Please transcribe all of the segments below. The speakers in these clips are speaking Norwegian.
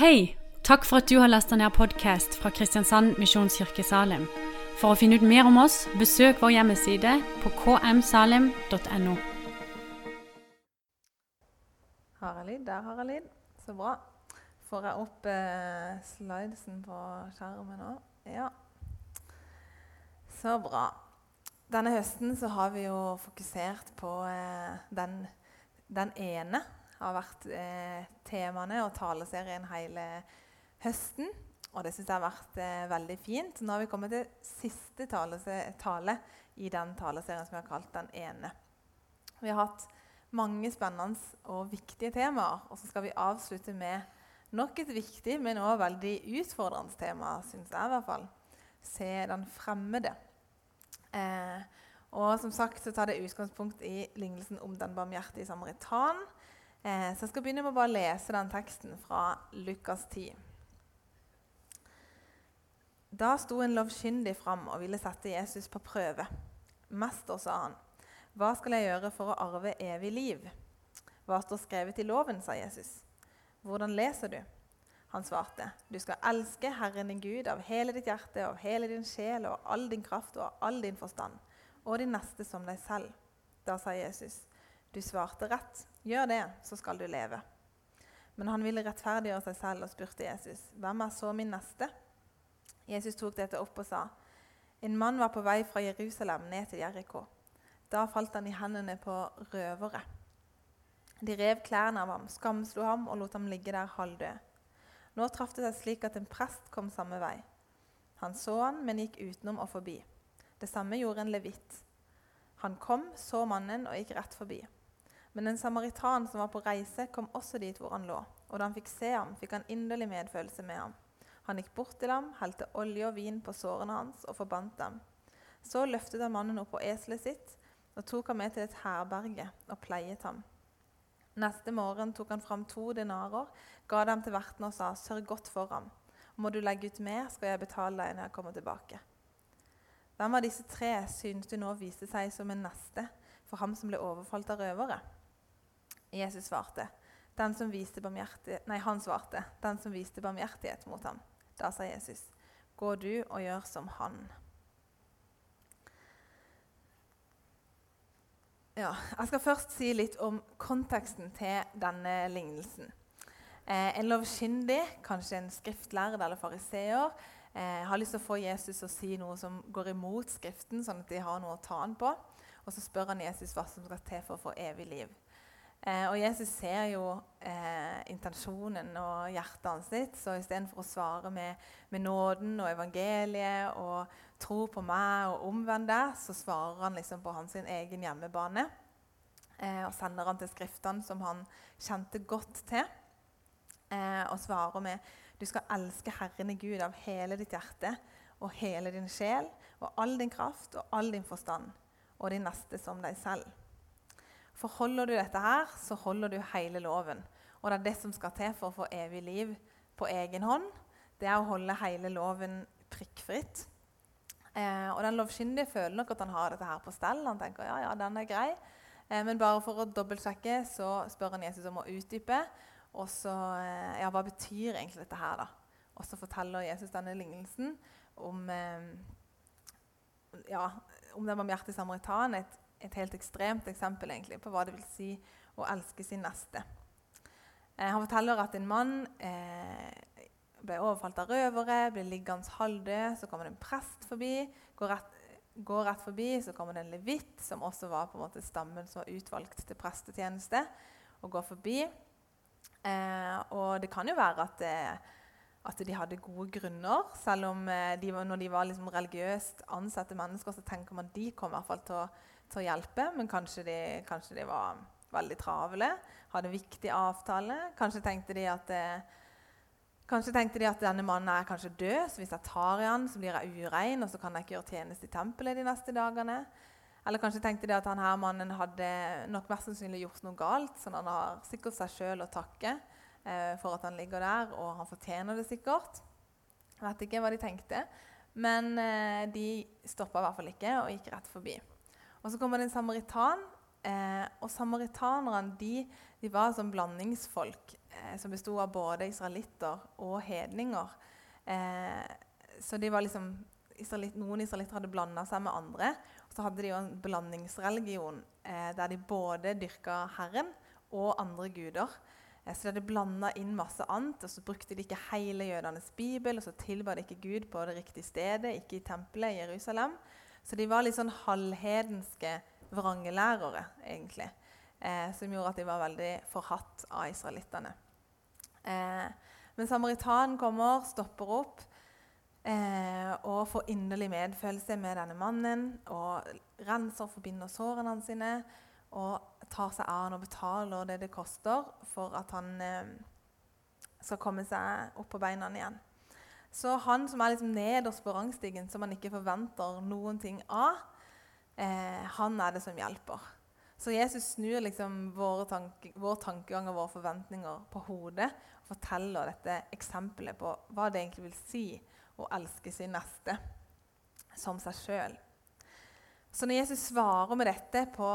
Hei! Takk for at du har lasta ned podkast fra Kristiansand Misjonskirke Salim. For å finne ut mer om oss, besøk vår hjemmeside på kmsalim.no. Haralid, der har jeg lyd. Så bra. Får jeg opp eh, slidesen på skjermen nå? Ja. Så bra. Denne høsten så har vi jo fokusert på eh, den, den ene har vært eh, temaene og taleserien hele høsten. Og det syns jeg har vært eh, veldig fint. Nå har vi kommet til siste tale, tale i den taleserien som vi har kalt 'Den ene'. Vi har hatt mange spennende og viktige temaer. Og så skal vi avslutte med nok et viktig, men også veldig utfordrende tema, syns jeg i hvert fall. Se den fremmede. Eh, og som sagt så tar det utgangspunkt i lignelsen om den barmhjertige samaritan. Eh, så jeg skal begynne med å bare lese den teksten fra Lukas 10. Da sto en lovkyndig fram og ville sette Jesus på prøve. 'Mester', sa han, 'hva skal jeg gjøre for å arve evig liv?' 'Hva står skrevet i loven?' sa Jesus. 'Hvordan leser du?' Han svarte, 'Du skal elske Herren din Gud av hele ditt hjerte, av hele din sjel og all din kraft og av all din forstand, og din neste som deg selv.' Da sa Jesus, 'Du svarte rett. Gjør det, så skal du leve.' Men han ville rettferdiggjøre seg selv og spurte Jesus, 'Hvem er så min neste?' Jesus tok dette opp og sa, 'En mann var på vei fra Jerusalem ned til Jeriko.' Da falt han i hendene på røvere. De rev klærne av ham, skamslo ham og lot ham ligge der halvdød. Nå traff det seg slik at en prest kom samme vei. Han så han, men gikk utenom og forbi. Det samme gjorde en levitt. Han kom, så mannen og gikk rett forbi. Men en samaritan som var på reise, kom også dit hvor han lå. Og da han fikk se ham, fikk han inderlig medfølelse med ham. Han gikk bort til ham, helte olje og vin på sårene hans og forbandt dem. Så løftet han mannen opp på eselet sitt og tok ham med til et herberge og pleiet ham. Neste morgen tok han fram to denarer, ga dem til verten og sa, 'Sørg godt for ham. Må du legge ut mer, skal jeg betale deg når jeg kommer tilbake.' Hvem av disse tre synes du nå viste seg som en neste for ham som ble overfalt av røvere? Jesus svarte, den som viste nei, han svarte, 'Den som viste barmhjertighet mot ham.' Da sa Jesus, 'Gå du og gjør som han.' Ja, jeg skal først si litt om konteksten til denne lignelsen. Eh, en lovkyndig, kanskje en skriftlærd eller fariseer, eh, har lyst til å få Jesus å si noe som går imot Skriften, sånn at de har noe å ta han på. Og så spør han Jesus hva som skal til for å få evig liv. Eh, og Jesus ser jo eh, intensjonen og hjertet hans sitt, så istedenfor å svare med, med, nåden og evangeliet og tro på meg og omvende, så svarer han liksom på hans egen hjemmebane. Eh, og sender han til skriftene som han kjente godt til, eh, og svarer med du skal elske Herren i Gud av hele ditt hjerte og hele din sjel og all din kraft og all din forstand, og din neste som deg selv. For holder du dette her, så holder du hele loven. Og det er det som skal til for å få evig liv på egen hånd. Det er å holde hele loven prikkfritt. Eh, og den lovkyndige føler nok at han har dette her på stell. Han tenker ja, ja, den er grei. Eh, men bare for å dobbeltsjekke så spør han Jesus om å utdype. Og så, eh, ja, Hva betyr egentlig dette her, da? Og så forteller Jesus denne lignelsen om, eh, ja, om den barmhjertige samaritan. Et et helt ekstremt eksempel egentlig, på hva det vil si å elske sin neste. Eh, han forteller at en mann eh, ble overfalt av røvere, ble liggende halvdød. Så kommer det en prest forbi. Går rett, går rett, forbi, så kommer det en levitt, som også var på en måte stammen som var utvalgt til prestetjeneste, og går forbi. Eh, og det kan jo være at, eh, at, de hadde gode grunner. Selv om eh, de, når de var liksom religiøst ansatte mennesker, så tenker man at de kom i hvert fall til å til å hjelpe, men kanskje de, kanskje de var veldig travle, hadde viktig avtale. Kanskje tenkte de at, eh, kanskje tenkte de at denne mannen er kanskje død, så hvis jeg tar i han, så blir jeg urein, og så kan jeg ikke gjøre tjeneste i tempelet de neste dagene. Eller kanskje tenkte de at her mannen hadde nok mest sannsynlig gjort noe galt, så han har sikkert seg sjøl å takke eh, for at han ligger der, og han fortjener det sikkert. Jeg vet ikke hva de tenkte, men eh, de stoppa i hvert fall ikke og gikk rett forbi. Og så kommer det en samaritan. Eh, og samaritanerne de De var som blandingsfolk eh, som besto av både israelitter og hedninger. Eh, så de var liksom, israelitt, Noen israelitter hadde blanda seg med andre. Og så hadde de jo en blandingsreligion eh, der de både dyrka Herren og andre guder. Eh, så de hadde blanda inn masse annet, og så brukte de ikke hele jødenes bibel. Og så tilba de ikke Gud på det riktige stedet, ikke i tempelet i Jerusalem. Så de var litt sånn halvhedenske vrangelærere, egentlig. Eh, som gjorde at de var veldig forhatt av israelittene. Eh, men samaritanen kommer, stopper opp eh, og får inderlig medfølelse med denne mannen. Og renser og forbinder sårene hans sine og tar seg av han og betaler det det koster for at han eh, skal komme seg opp på beina igjen. Så han som er liksom nederst på rangstigen, som man ikke forventer noen ting av, eh, han er det som hjelper. Så Jesus snur liksom tanke, vår tankegang og våre forventninger på hodet og forteller dette eksempelet på hva det egentlig vil si å elske sin neste som seg sjøl. Så når Jesus svarer med dette på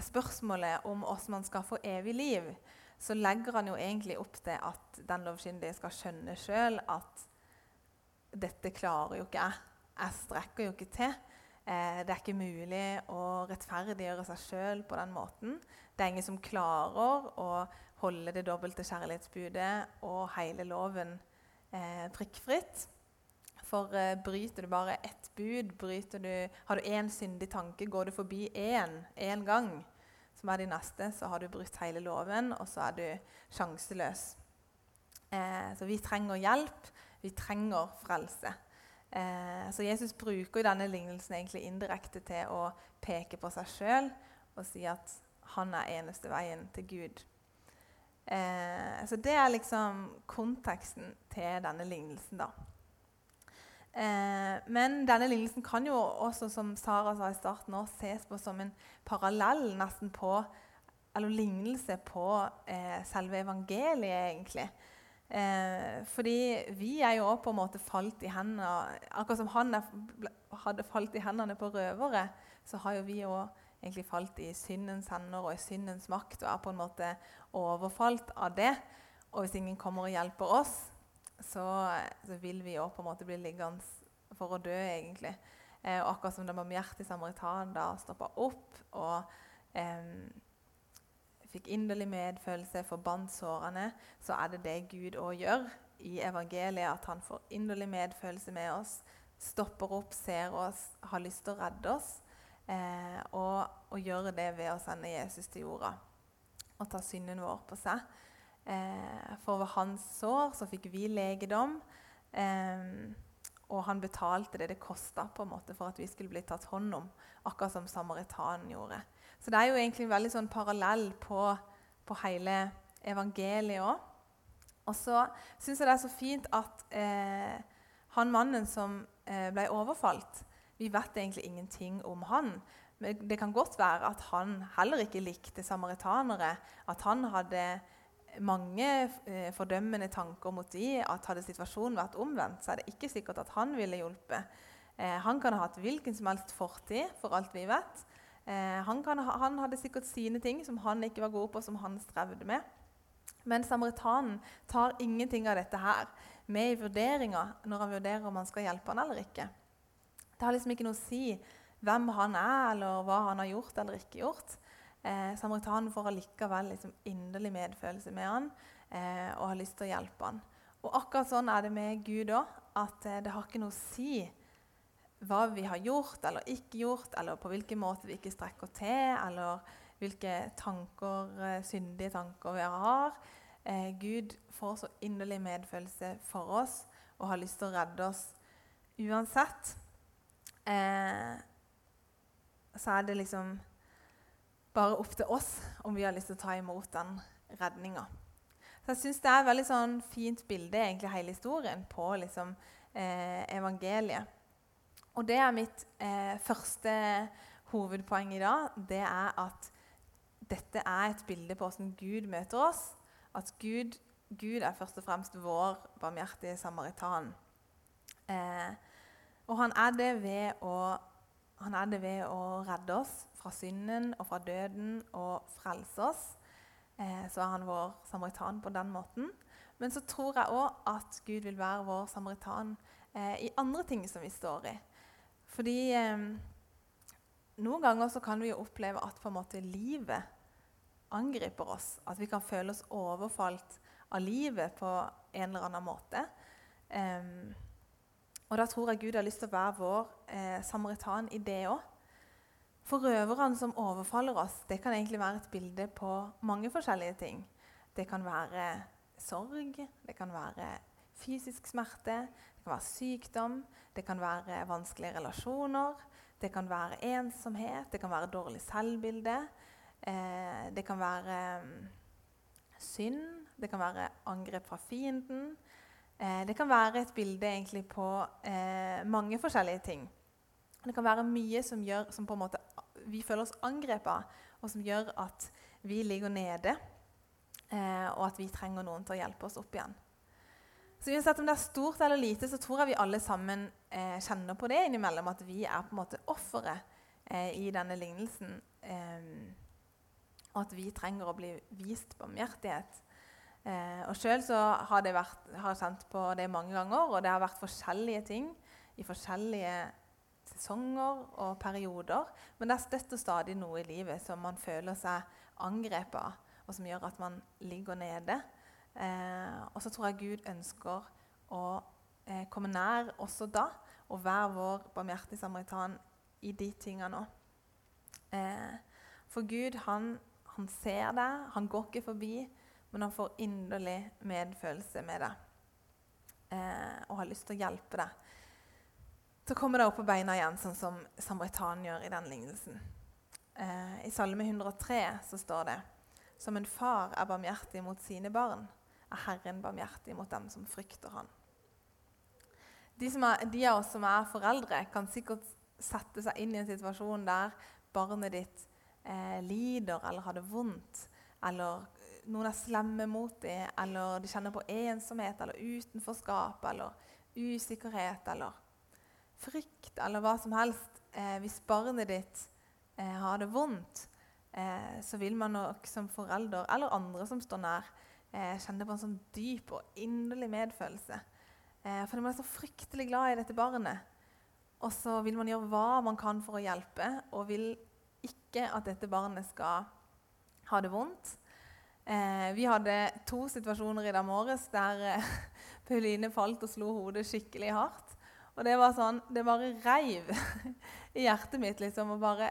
spørsmålet om hvordan man skal få evig liv, så legger han jo egentlig opp til at den lovkyndige skal skjønne sjøl at dette klarer jo ikke jeg. Jeg strekker jo ikke til. Eh, det er ikke mulig å rettferdiggjøre seg sjøl på den måten. Det er ingen som klarer å holde det dobbelte kjærlighetsbudet og hele loven eh, prikkfritt. For uh, bryter du bare ett bud, du, har du én syndig tanke, går du forbi én én gang, som er de neste, så har du brutt hele loven, og så er du sjanseløs. Eh, så vi trenger hjelp. Vi trenger frelse. Eh, så Jesus bruker denne lignelsen egentlig indirekte til å peke på seg sjøl og si at han er eneste veien til Gud. Eh, så det er liksom konteksten til denne lignelsen. da. Eh, men denne lignelsen kan jo også, som Sara sa i starten, ses på som en parallell nesten på Eller lignelse på eh, selve evangeliet, egentlig. Eh, fordi vi er jo på en måte falt i hendene Akkurat som han er, hadde falt i hendene på røvere, så har jo vi òg egentlig falt i syndens hender og i syndens makt og er på en måte overfalt av det. Og hvis ingen kommer og hjelper oss, så, så vil vi òg på en måte bli liggende for å dø, egentlig. Eh, og akkurat som den barmhjertige samaritan da stoppa opp og eh, fikk inderlig medfølelse, forbandt sårene, så er det det Gud òg gjør i evangeliet. At han får inderlig medfølelse med oss, stopper opp, ser oss, har lyst til å redde oss. Eh, og, og gjør det ved å sende Jesus til jorda og ta synden vår på seg. Eh, for ved hans sår så fikk vi legedom. Eh, og han betalte det det kosta for at vi skulle bli tatt hånd om, akkurat som samaritanen gjorde. Så det er jo egentlig en veldig sånn parallell på, på hele evangeliet òg. Og så syns jeg det er så fint at eh, han mannen som eh, ble overfalt Vi vet egentlig ingenting om han. Men det kan godt være at han heller ikke likte samaritanere. At han hadde mange eh, fordømmende tanker mot de, at hadde situasjonen vært omvendt, så er det ikke sikkert at han ville hjulpet. Eh, han kan ha hatt hvilken som helst fortid, for alt vi vet. Eh, han, ha, han, hadde sikkert sine ting som han ikke var god på, som han strevde med. Men samaritanen tar ingenting av dette her med i vurderinga når han vurderer om han skal hjelpe han eller ikke. Det har liksom ikke noe å si hvem han er, eller hva han har gjort eller ikke gjort. Eh, Samaritanen får allikevel liksom inderlig medfølelse med han eh, og har lyst til å hjelpe han. Og akkurat sånn er det med Gud òg. At eh, det har ikke noe å si hva vi har gjort eller ikke gjort, eller på hvilken måte vi ikke strekker til, eller hvilke tanker, eh, syndige tanker vi har. Eh, Gud får så inderlig medfølelse for oss og har lyst til å redde oss uansett. Eh, så er det liksom bare opp til oss om vi har lyst til å ta imot den redninga. Så jeg syns det er et veldig sånn fint bilde, egentlig hele historien, på liksom, eh, evangeliet. Og det er mitt eh, første hovedpoeng i dag. Det er at dette er et bilde på hvordan Gud møter oss. At Gud, Gud er først og fremst vår barmhjertige samaritan. Eh, og han er det ved å han er det ved å redde oss fra synden og fra døden og frelse oss. eh, så er han vår samaritan på den måten. Men så tror jeg òg at Gud vil være vår samaritan eh, i andre ting som vi står i. Fordi eh, noen ganger så kan vi jo oppleve at på en måte livet angriper oss. At vi kan føle oss overfalt av livet på en eller annen måte. Um, og da tror jeg Gud har lyst til å være vår eh, samaritan i det òg. For røverne som overfaller oss, det kan egentlig være et bilde på mange forskjellige ting. Det kan være sorg, det kan være fysisk smerte, det kan være sykdom, det kan være vanskelige relasjoner, det kan være ensomhet, det kan være dårlig selvbilde. Eh, det kan være um, synd, det kan være angrep fra fienden. Eh, det kan være et bilde egentlig på eh, mange forskjellige ting. Det kan være mye som gjør som på en måte vi føler oss angrepet og som gjør at vi ligger nede, eh, og at vi trenger noen til å hjelpe oss opp igjen. Så uansett om det er stort eller lite, så tror jeg vi alle sammen eh, kjenner på det innimellom, at vi er på en måte offeret eh, i denne lignelsen. Eh, og at vi trenger å bli vist barmhjertighet. Eh, og Sjøl har jeg kjent på det mange ganger, og det har vært forskjellige ting i forskjellige sesonger og perioder. Men det er støtt og stadig noe i livet som man føler seg angrepet av, og som gjør at man ligger nede. Eh, og så tror jeg Gud ønsker å eh, komme nær også da, og være vår barmhjertige samaritan i de tingene òg. Eh, for Gud, han, han ser deg, han går ikke forbi, men han får inderlig medfølelse med deg eh, og har lyst til å hjelpe deg. Så kommer det opp på beina igjen, sånn som samaritan gjør i den lignelsen. Eh, I Salme 103 så står det som en far er barmhjertig mot sine barn, er Herren barmhjertig mot dem som frykter Han. De, er, de, av oss som er foreldre, kan sikkert sette seg inn i en situasjon der barnet ditt eh, lider eller har det vondt, eller noen er slemme mot dem, eller de kjenner på ensomhet eller utenforskap eller usikkerhet eller frykt eller hva som helst. Eh, hvis barnet ditt eh, har det vondt, eh, så vil man nok som forelder eller andre som står nær, eh, kjenner på en sånn dyp og inderlig medfølelse. Eh, fordi man er så fryktelig glad i dette barnet. Og så vil man gjøre hva man kan for å hjelpe, og vil ikke at dette barnet skal ha det vondt. Eh, vi hadde to situasjoner i dag morges der eh, Pauline falt og slo hodet skikkelig hardt. Og det var sånn, det bare reiv i hjertet mitt liksom, og bare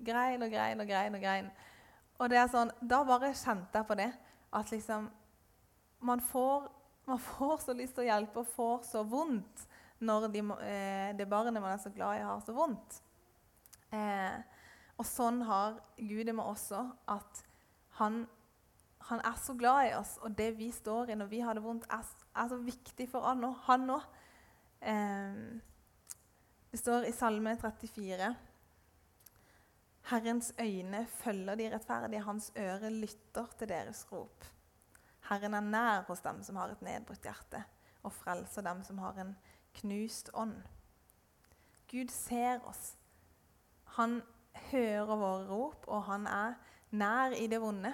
grein og grein og grein. Og grein. Og det er sånn, da bare kjente jeg på det. At liksom man får, man får, så lyst til å hjelpe og får så vondt når de, eh, det barnet man er så glad i, har så vondt. Eh, og sånn har Gud det med også. At han, han, er så glad i oss, og det vi står i når vi har det vondt, er, er så viktig for han òg. Eh, det står i Salme 34 Herrens øyne følger de rettferdige, hans øre lytter til deres rop. Herren er nær hos dem som har et nedbrutt hjerte, og frelser dem som har en knust ånd. Gud ser oss. Han hører våre rop, og han er nær i det vonde.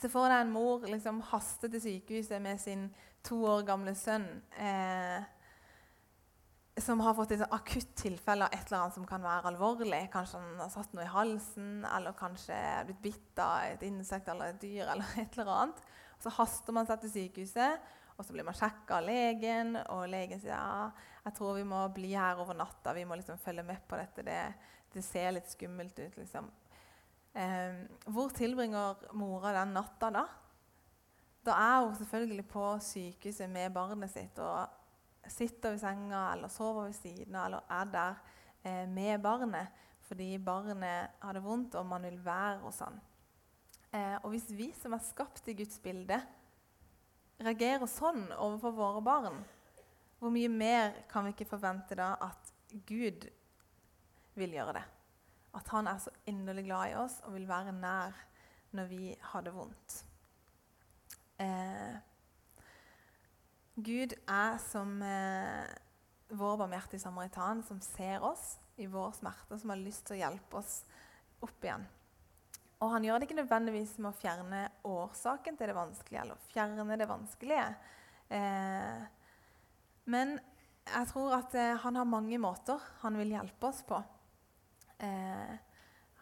Se for deg en mor liksom haste til sykehuset med sin to år gamle sønn. Eh, som har fått et akutt tilfelle av et eller annet som kan være alvorlig. Kanskje han har satt noe i halsen, eller kanskje er blitt bitt av et insekt eller et dyr. eller et eller annet. Så haster man seg til sykehuset, og så blir man sjekka av legen. Og legen sier ja, jeg tror vi må bli her over natta. Vi må liksom følge med på dette. Det, det ser litt skummelt ut. liksom. Eh, hvor tilbringer mora den natta da? Da er hun selvfølgelig på sykehuset med barnet sitt. og sitter ved senga eller sover ved siden av eller er der eh, med barnet fordi barnet har det vondt og man vil være hos han. Eh, og hvis vi som er skapt i Guds bilde, reagerer sånn overfor våre barn, hvor mye mer kan vi ikke forvente da at Gud vil gjøre det? At han er så inderlig glad i oss og vil være nær når vi har det vondt. Eh, Gud er som eh, vår barmhjertige samaritan som ser oss i vår smerte, som har lyst til å hjelpe oss opp igjen. Og han gjør det ikke nødvendigvis med å fjerne årsaken til det vanskelige, eller fjerne det vanskelige. Eh, men jeg tror at eh, han har mange måter han vil hjelpe oss på. Eh,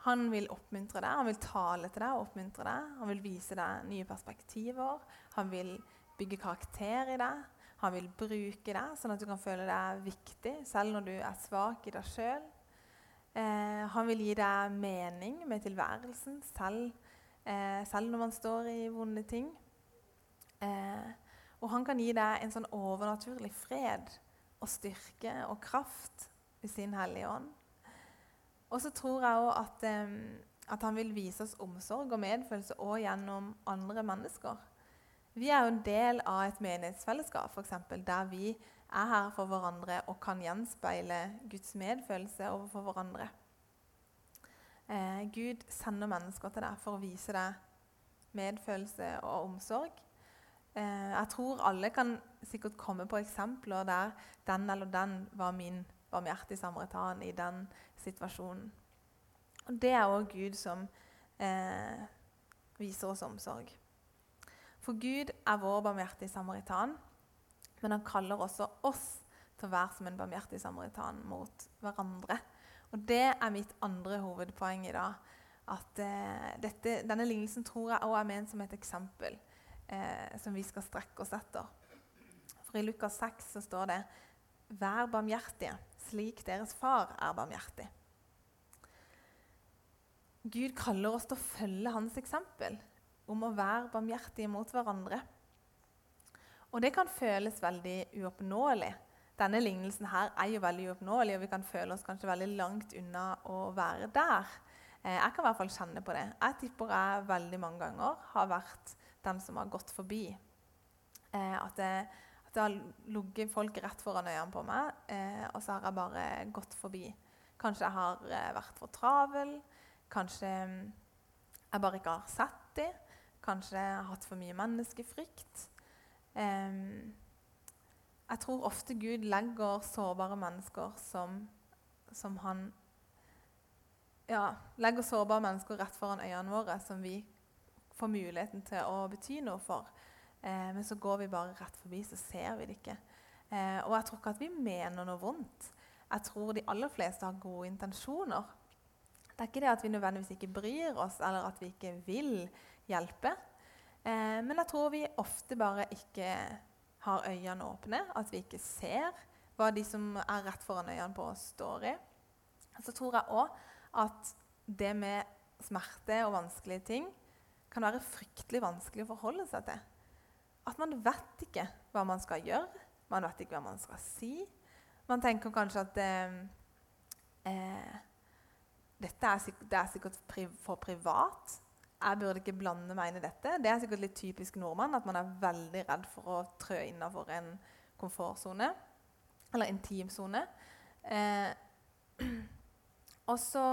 han vil oppmuntre deg, han vil tale til deg og oppmuntre deg. Han vil vise deg nye perspektiver. Han vil bygge karakter i deg. Han vil bruke deg sånn at du kan føle deg viktig, selv når du er svak i deg sjøl. Eh, han vil gi deg mening med tilværelsen, selv, eh, selv når man står i vonde ting. Eh, og han kan gi deg en sånn overnaturlig fred og styrke og kraft i sin Hellige Ånd. Og så tror jeg òg at, at, han vil vise oss omsorg og medfølelse òg gjennom andre mennesker. Vi er jo en del av et menighetsfellesskap for eksempel, der vi er her for hverandre og kan gjenspeile Guds medfølelse overfor hverandre. Eh, Gud sender mennesker til deg for å vise deg medfølelse og omsorg. Eh, jeg tror alle kan sikkert komme på eksempler der den eller den var min barmhjertig samaritan i den situasjonen. Og Det er òg Gud som eh, viser oss omsorg. For Gud er vår barmhjertige samaritan, men han kaller også oss til å være som en barmhjertig samaritan mot hverandre. Og Det er mitt andre hovedpoeng i dag. At eh, dette, Denne lignelsen tror jeg også er ment som et eksempel eh, som vi skal strekke oss etter. For I Lukas 6 så står det Vær barmhjertige, slik deres far er barmhjertig. Gud kaller oss til å følge hans eksempel om å være barmhjertige mot hverandre. Og det kan føles veldig uoppnåelig. Denne lignelsen her er jo veldig uoppnåelig, og vi kan føle oss kanskje veldig langt unna å være der. Eh, jeg kan i hvert fall kjenne på det. Jeg tipper jeg veldig mange ganger har vært den som har gått forbi. Eh, at det, det har ligget folk rett foran øynene på meg, eh, og så har jeg bare gått forbi. Kanskje jeg har eh, vært for travel. Kanskje mm, jeg bare ikke har sett dem. Kanskje jeg har hatt for mye menneskefrykt. Eh, jeg tror ofte Gud legger sårbare mennesker som, som han ja, legger sårbare mennesker rett foran øynene våre, som vi får muligheten til å bety noe for. Eh, men så går vi bare rett forbi, så ser vi det ikke. Eh, og jeg tror ikke at vi mener noe vondt. Jeg tror de aller fleste har gode intensjoner. Det er ikke det at vi nødvendigvis ikke bryr oss, eller at vi ikke vil hjelpe. Eh, men jeg tror vi ofte bare ikke har øynene åpne, at vi ikke ser hva de som er rett foran øynene på oss, står i. Så tror jeg òg at det med smerte og vanskelige ting kan være fryktelig vanskelig å forholde seg til at man vet ikke hva man skal gjøre. Man vet ikke hva man skal si. Man tenker kanskje at eh, eh, dette er sikkert, det er sikkert for privat. Jeg burde ikke blande meg inn i dette. Det er sikkert litt typisk nordmann at man er veldig redd for å trø innafor en komfortsone. Eller intimsone. Eh, og så,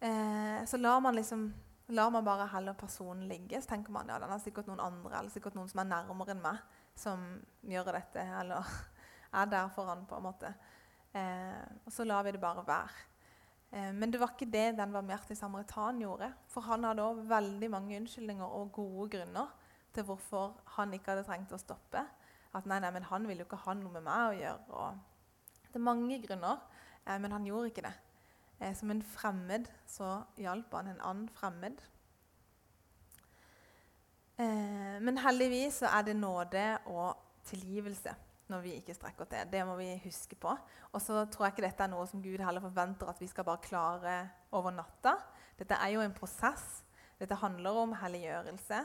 eh, så lar man liksom lar man bare heller personen ligge. Så tenker man ja, den er sikkert noen andre eller sikkert noen som er nærmere enn meg, som gjør dette, eller er der foran, på en måte. Eh, og så lar vi det bare være. Eh, men det var ikke det den barmhjertige samaritan gjorde. For han hadde òg veldig mange unnskyldninger og gode grunner til hvorfor han ikke hadde trengt å stoppe. At nei, nei, men han ville jo ikke ha noe med meg å gjøre. Og det er mange grunner, eh, men han gjorde ikke det. Eh, som en fremmed så hjalp han en annen fremmed. Eh, men heldigvis så er det nåde og tilgivelse når vi ikke strekker til. Det må vi huske på. Og så tror jeg ikke dette er noe som Gud heller forventer at vi skal bare klare over natta. Dette er jo en prosess. Dette handler om helliggjørelse.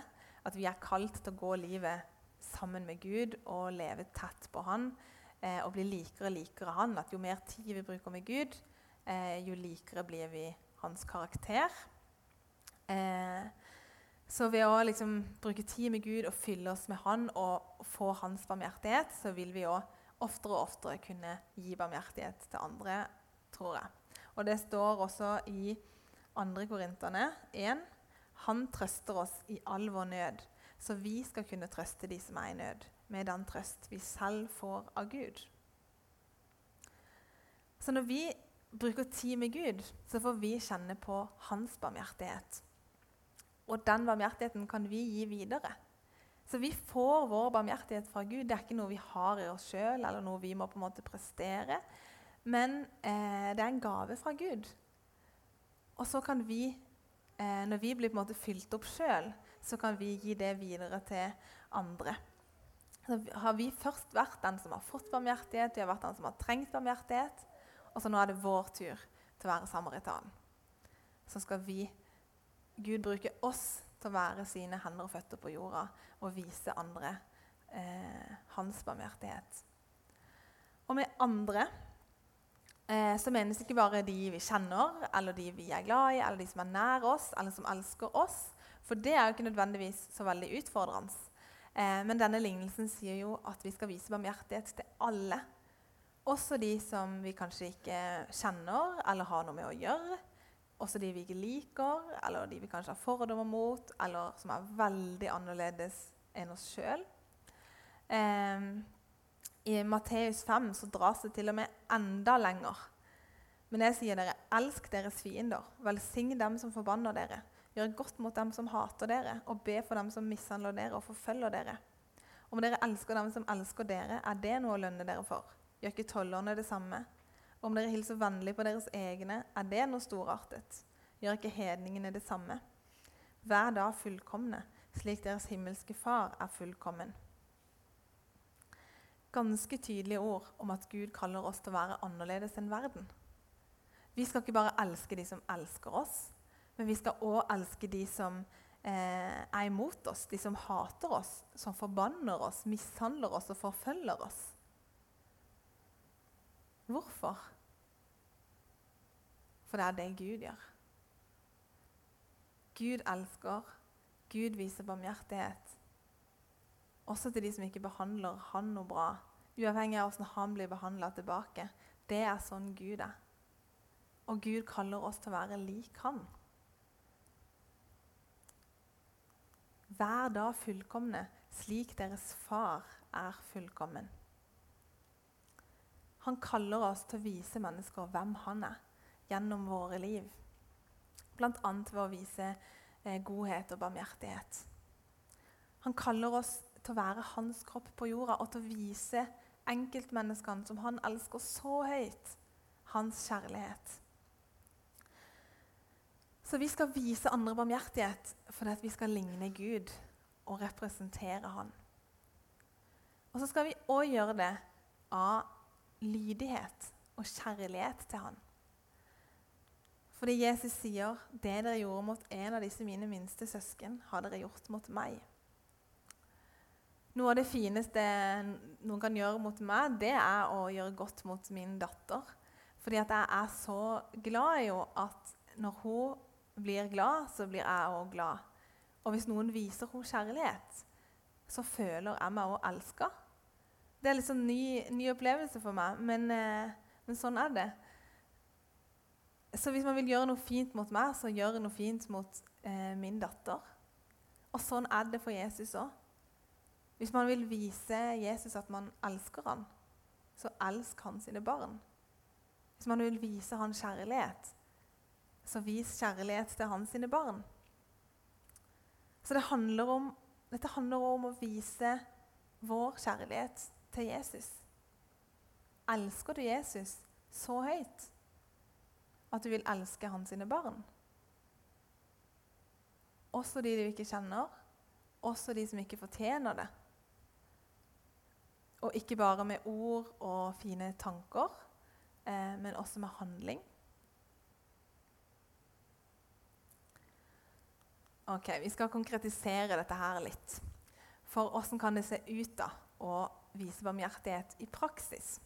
At vi er kalt til å gå livet sammen med Gud og leve tett på Han. Eh, og bli likere og likere Han. At jo mer tid vi bruker med Gud, eh, jo likere blir vi hans karakter. Eh, så ved å liksom, bruke tid med Gud og fylle oss med Han og få hans barmhjertighet, så vil vi òg oftere og oftere kunne gi barmhjertighet til andre, tror jeg. Og det står også i 2. Korinterne 1. Han trøster oss i all vår nød, så vi skal kunne trøste de som er i nød, med den trøst vi selv får av Gud. Så når vi bruker tid med Gud, så får vi kjenne på hans barmhjertighet. Og den barmhjertigheten kan vi gi videre. Så vi får vår barmhjertighet fra Gud. Det er ikke noe vi har i oss sjøl, eller noe vi må på en måte prestere. Men eh, det er en gave fra Gud. Og så kan vi, eh, når vi blir på en måte fylt opp sjøl, så kan vi gi det videre til andre. Så har vi først vært den som har fått barmhjertighet, vi har vært den som har trengt barmhjertighet, og så nå er det vår tur til å være samaritan. Så skal vi, Gud bruke oss til å være sine hender og føtter på jorda og vise andre eh, hans barmhjertighet. Og med andre eh, så menes ikke bare de vi kjenner, eller de vi er glad i, eller de som er nær oss, eller som elsker oss. For det er jo ikke nødvendigvis så veldig utfordrende. Eh, men denne lignelsen sier jo at vi skal vise barmhjertighet til alle også de som vi kanskje ikke kjenner eller har noe med å gjøre. Også de vi ikke liker, eller de vi kanskje har fordommer mot, eller som er veldig annerledes enn oss sjøl. Eh, I Matteus 5 så dras det til og med enda lenger. Men jeg sier dere, elsk deres fiender, velsign dem som forbanner dere. Gjør godt mot dem som hater dere, og be for dem som mishandler dere og forfølger dere. Om dere elsker dem som elsker dere, er det noe å lønne dere for. Gjør ikke tollerne det samme? Om dere hilser vennlig på deres egne, er det noe storartet? Gjør ikke hedningene det samme? Vær da fullkomne, slik deres himmelske Far er fullkommen. Ganske tydelige ord om at Gud kaller oss til å være annerledes enn verden. Vi skal ikke bare elske de som elsker oss, men vi skal òg elske de som eh, er imot oss, de som hater oss, som forbanner oss, mishandler oss og forfølger oss. Hvorfor? For det er det Gud gjør. Gud elsker, Gud viser barmhjertighet. Også til de som ikke behandler han noe bra, uavhengig av hvordan han blir behandla tilbake. Det er sånn Gud er. Og Gud kaller oss til å være lik han. Vær da fullkomne, slik deres far er fullkommen. Han kaller oss til å vise mennesker hvem han er, gjennom våre liv. Bl.a. ved å vise eh, godhet og barmhjertighet. Han kaller oss til å være hans kropp på jorda og til å vise enkeltmenneskene som han elsker så høyt, hans kjærlighet. Så vi skal vise andre barmhjertighet fordi vi skal ligne Gud og representere Han. Og så skal vi òg gjøre det av lydighet og kjærlighet til han. Fordi Jesus sier, 'Det dere gjorde mot en av disse mine minste søsken, har dere gjort mot meg.' Noe av det fineste noen kan gjøre mot meg, det er å gjøre godt mot min datter. Fordi at jeg er så glad i henne at når hun blir glad, så blir jeg òg glad. Og hvis noen viser henne kjærlighet, så føler jeg meg òg elska. Det er litt sånn ny, ny opplevelse for meg, men, eh, men, sånn er det. Så hvis man vil gjøre noe fint mot meg, så gjør noe fint mot eh, min datter. Og sånn er det for Jesus òg. Hvis man vil vise Jesus at man elsker han, så elsk han sine barn. Hvis man vil vise han kjærlighet, så vis kjærlighet til han sine barn. Så det handler om, dette handler om å vise vår kjærlighet til Jesus? Elsker du Jesus så høyt at du vil elske hans sine barn? Også de du ikke kjenner, også de som ikke fortjener det. Og ikke bare med ord og fine tanker, eh, men også med handling. Ok, Vi skal konkretisere dette her litt. For åssen kan det se ut da å vise barmhjertighet i praksis.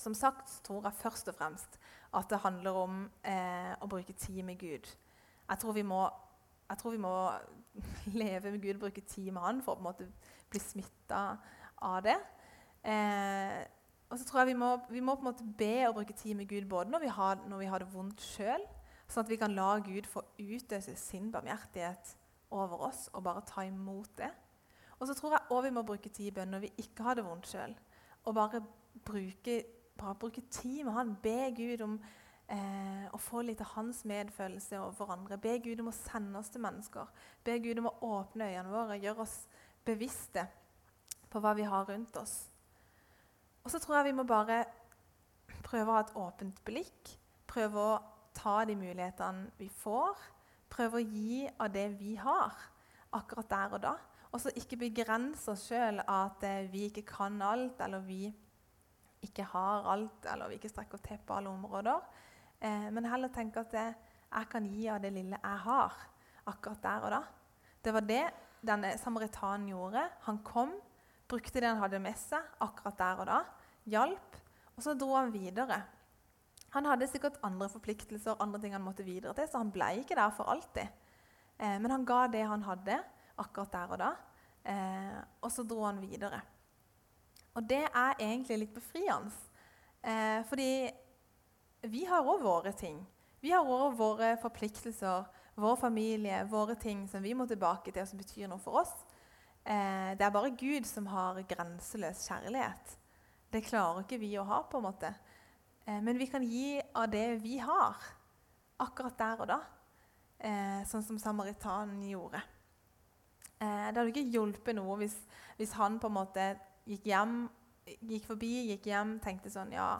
Som sagt tror jeg først og fremst at det handler om eh, å bruke tid med Gud. Jeg tror, må, jeg tror, vi må, leve med Gud bruke tid med Han for å på en måte bli smitta av det. Eh, og så tror jeg vi må, vi må, på en måte be og bruke tid med Gud både når vi har, når vi har det vondt sjøl, sånn at vi kan la Gud få utøse sin barmhjertighet over oss og bare ta imot det. Og så tror jeg òg vi må bruke tid i bønn når vi ikke har det vondt sjøl. Og bare bruke bare bruke tid med han, be Gud om eh, å få litt av hans medfølelse overfor andre. Be Gud om å sende oss til mennesker. Be Gud om å åpne øynene våre, gjøre oss bevisste på hva vi har rundt oss. Og så tror jeg vi må bare prøve å ha et åpent blikk. Prøve å ta de mulighetene vi får. Prøve å gi av det vi har, akkurat der og da. Og så ikke begrense oss sjøl at eh, vi ikke kan alt, eller vi ikke har alt, eller vi ikke strekker til på alle områder. Eh, men heller tenke at eh, jeg kan gi av det lille jeg har, akkurat der og da. Det var det denne samaritanen gjorde. Han kom, brukte det han hadde med seg, akkurat der og da. Hjalp. Og så dro han videre. Han hadde sikkert andre forpliktelser, andre ting han måtte videre til, så han ble ikke der for alltid. Eh, men han ga det han hadde, akkurat der og da. Eh, og så dro han videre. Og det er egentlig litt befriende. Eh, fordi vi har òg våre ting. Vi har òg våre forpliktelser, vår familie, våre ting som vi må tilbake til, og som betyr noe for oss. Eh, det er bare Gud som har grenseløs kjærlighet. Det klarer ikke vi å ha. på en måte. Eh, men vi kan gi av det vi har, akkurat der og da. Eh, sånn som samaritanen gjorde. Eh, det hadde ikke hjulpet noe hvis, hvis, han på en måte gikk hjem, gikk forbi, gikk hjem, tenkte sånn Ja,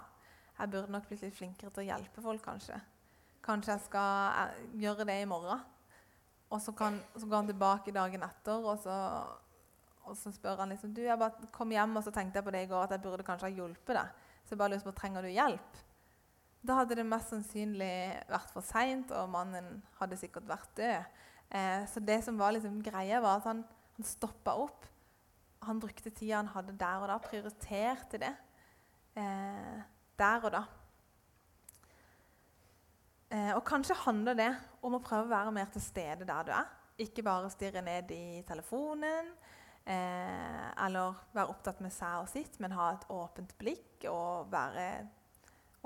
jeg burde nok blitt litt flinkere til å hjelpe folk, kanskje. Kanskje jeg skal eh, gjøre det i morgen. Og så, kan, så går han tilbake dagen etter, og så, og så spør han liksom Du, jeg bare kom hjem og så tenkte jeg på det i går at jeg burde kanskje ha hjulpet deg. Så jeg bare lurer på trenger du hjelp. Da hadde det mest sannsynlig vært for seint, og mannen hadde sikkert vært død. Eh, så det som var liksom greia, var at han, han stoppa opp. Han brukte tida han hadde der og da, prioriterte det eh, der og da. Eh, og kanskje handler det om å prøve å være mer til stede der du er. Ikke bare stirre ned i telefonen eh, eller være opptatt med seg og sitt, men ha et åpent blikk og være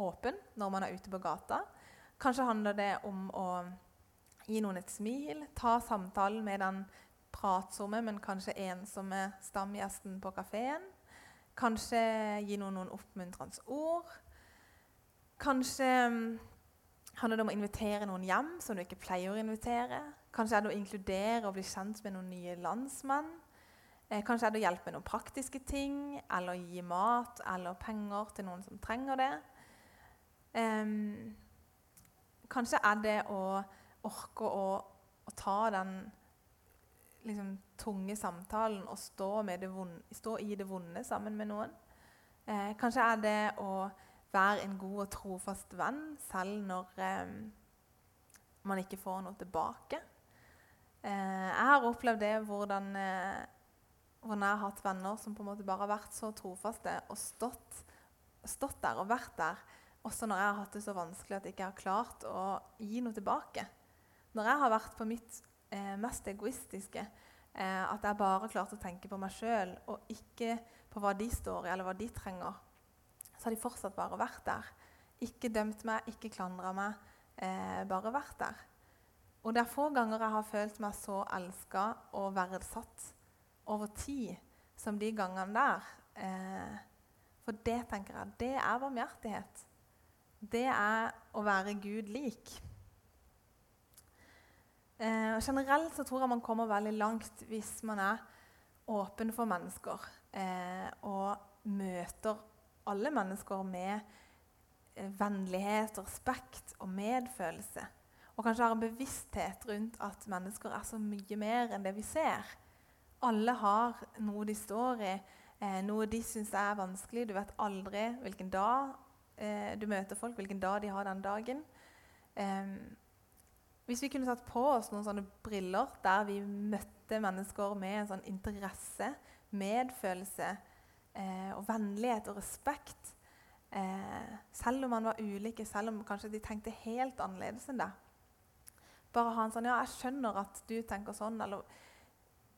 åpen når man er ute på gata. Kanskje handler det om å Gi noen et smil. Ta samtalen med den pratsomme, men kanskje ensomme stamgjesten på kafeen. Kanskje gi noen noen oppmuntrende ord. Kanskje mm, handler det om å invitere noen hjem som du ikke pleier å invitere. Kanskje er det å inkludere og bli kjent med noen nye landsmenn. Eh, kanskje er det å hjelpe med noen praktiske ting, eller gi mat eller penger til noen som trenger det. Um, kanskje er det å orker å, å ta den liksom, tunge samtalen og stå, vonde, stå, i det vonde sammen med noen. Eh, kanskje er det å være en god og trofast venn selv når eh, man ikke får noe tilbake. Eh, jeg har opplevd det hvordan, eh, hvordan, jeg har hatt venner som på en måte bare har vært så trofaste og stått, stått der og vært der, også når jeg har hatt det så vanskelig at jeg ikke har klart å gi noe tilbake. Når jeg har vært på mitt eh, mest egoistiske, eh, at jeg bare klarte å tenke på meg sjøl og ikke på hva de står i, eller hva de trenger, så har de fortsatt bare vært der. Ikke dømt meg, ikke klandra meg, eh, bare vært der. Og det er få ganger jeg har følt meg så elska og verdsatt over tid som de gangene der. Eh, for det tenker jeg, det er barmhjertighet. Det er å være Gud lik. Eh, generelt så tror jeg man kommer veldig langt hvis man er åpen for mennesker eh, og møter alle mennesker med eh, vennlighet, respekt og medfølelse. Og kanskje har en bevissthet rundt at mennesker er så mye mer enn det vi ser. Alle har noe de står i, eh, noe de syns er vanskelig. Du vet aldri hvilken dag eh, du møter folk, hvilken dag de har den dagen. Eh, hvis vi kunne tatt på oss noen sånne briller der vi møtte mennesker med en sånn interesse, medfølelse eh, og vennlighet og respekt eh, Selv om man var ulike, selv om kanskje de tenkte helt annerledes enn det. Bare ha en sånn Ja, jeg skjønner at du tenker sånn. Eller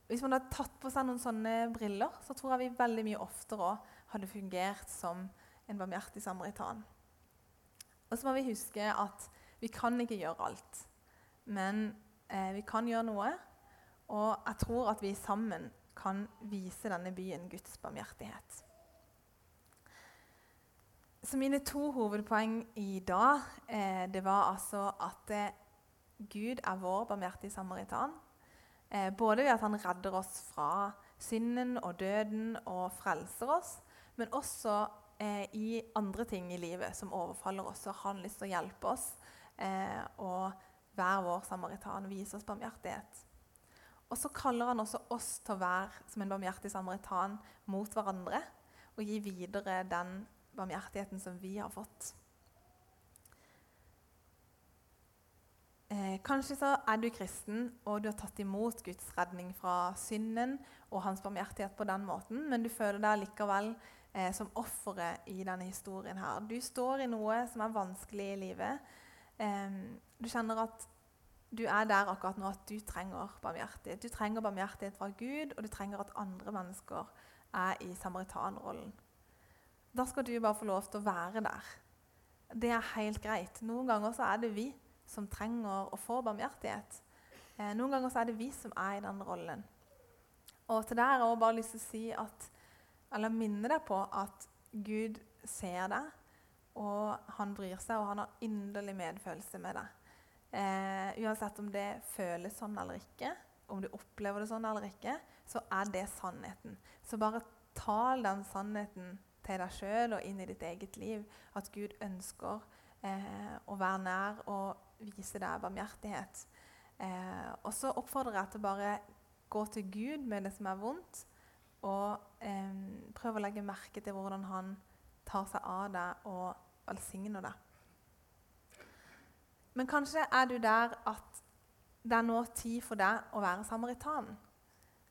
hvis man hadde tatt på seg noen sånne briller, så tror jeg vi veldig mye oftere hadde fungert som en barmhjertig samaritan. Og så må vi huske at vi kan ikke gjøre alt. Men eh, vi kan gjøre noe, og jeg tror at vi sammen kan vise denne byen Guds barmhjertighet. Så mine to hovedpoeng i dag eh, det var altså at eh, Gud er vår barmhjertige samaritan. Eh, både ved at han redder oss fra synden og døden og frelser oss, men også eh, i andre ting i livet som overfaller oss. Og har lyst til å hjelpe oss eh, og være vår samaritan og vise oss barmhjertighet. Og så kaller han også oss til å være som en barmhjertig samaritan mot hverandre og gi videre den barmhjertigheten som vi har fått. Eh, kanskje så er du kristen og du har tatt imot Guds redning fra synden og hans barmhjertighet på den måten, men du føler deg likevel eh, som offeret i denne historien. her. Du står i noe som er vanskelig i livet. Du kjenner at du er der akkurat nå at du trenger barmhjertighet. Du trenger barmhjertighet fra Gud, og du trenger at andre mennesker er i samaritanrollen. Da skal du bare få lov til å være der. Det er helt greit. Noen ganger så er det vi som trenger å få barmhjertighet. Eh, noen ganger så er det vi som er i den rollen. Og til det har jeg bare lyst til å si at, eller minne deg på at Gud ser deg, og han bryr seg, og han har inderlig medfølelse med deg. Eh, uansett om det føles sånn eller ikke, om du opplever det sånn eller ikke, så er det sannheten. Så bare tal den sannheten til deg sjøl og inn i ditt eget liv. At Gud ønsker eh, å være nær og vise deg barmhjertighet. Eh, og så oppfordrer jeg til bare gå til Gud med det som er vondt, og eh, prøve å legge merke til hvordan han tar seg av deg og velsigner deg. Men kanskje er du der at det er nå tid for deg å være samaritan.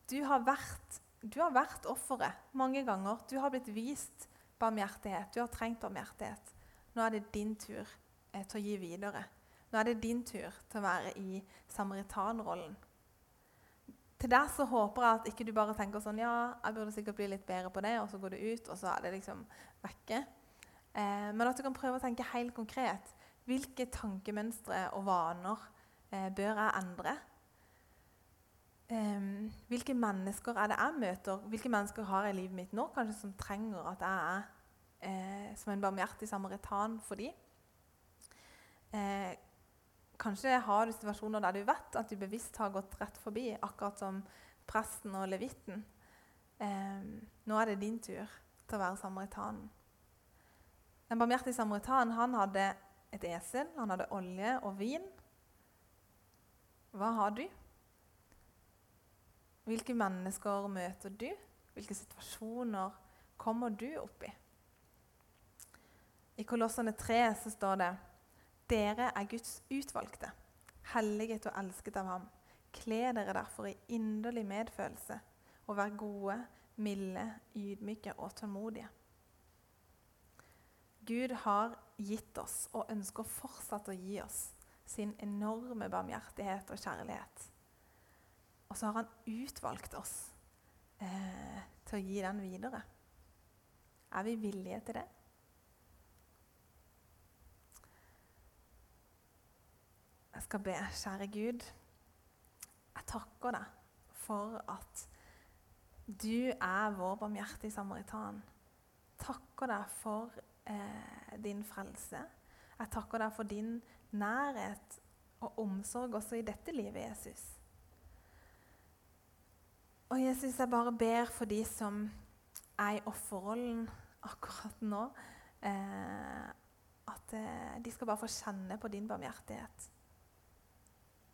Du har vært du har vært offeret mange ganger. Du har blitt vist barmhjertighet. Du har trengt barmhjertighet. Nå er det din tur eh, til å gi videre. Nå er det din tur til å være i samaritanrollen. Til deg så håper jeg at ikke du bare tenker sånn Ja, jeg burde sikkert bli litt bedre på det, og så går du ut, og så er det liksom vekke. Eh, men at du kan prøve å tenke helt konkret. Hvilke tankemønstre og vaner eh, bør jeg endre? Um, hvilke mennesker er det jeg møter? Hvilke mennesker har jeg i livet mitt nå kanskje som trenger at jeg er eh, som en barmhjertig samaritan for dem? Eh, kanskje har du situasjoner der du vet at du bevisst har gått rett forbi, akkurat som presten og levitten. Eh, nå er det din tur til å være samaritanen. Den barmhjertige samaritanen han hadde et esel, han hadde olje og vin. Hva har du? Hvilke mennesker møter du? Hvilke situasjoner kommer du opp i? I Kolossene 3 så står det dere er Guds utvalgte, helliget og elsket av ham. Kle dere derfor i inderlig medfølelse og vær gode, milde, ydmyke og tålmodige. Gud har gitt oss og ønsker fortsatt å gi oss sin enorme barmhjertighet og kjærlighet. Og så har han utvalgt oss eh, til å gi den videre. Er vi villige til det? Jeg skal be, kjære Gud. Jeg takker deg for at du er vår barmhjertige samaritan. Takker deg for eh, din frelse. Jeg takker deg for din nærhet og omsorg også i dette livet, Jesus. Og Jesus, jeg bare ber for de som er i offerrollen akkurat nå, eh, at eh, de skal bare få kjenne på din barmhjertighet.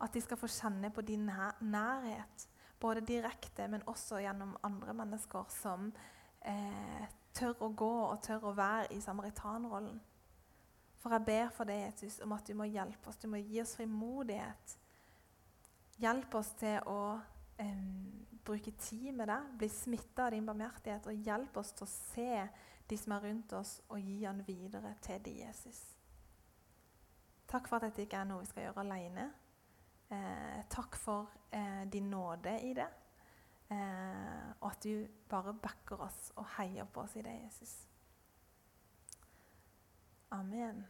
At de skal få kjenne på din nærhet, både direkte, men også gjennom andre mennesker som eh, tør å gå og tør å være i samaritanrollen. For jeg ber for deg, Jesus, om at du må hjelpe oss. Du må gi oss frimodighet. Hjelp oss til å eh, bruke tid med deg, bli smitta av din barmhjertighet og hjelp oss til å se de som er rundt oss, og gi han videre til de, Jesus. Takk for at dette ikke er noe vi skal gjøre alene. Eh, takk for eh, din nåde i det. Eh, og at du bare backer oss og heier på oss i det, Jesus. Amen.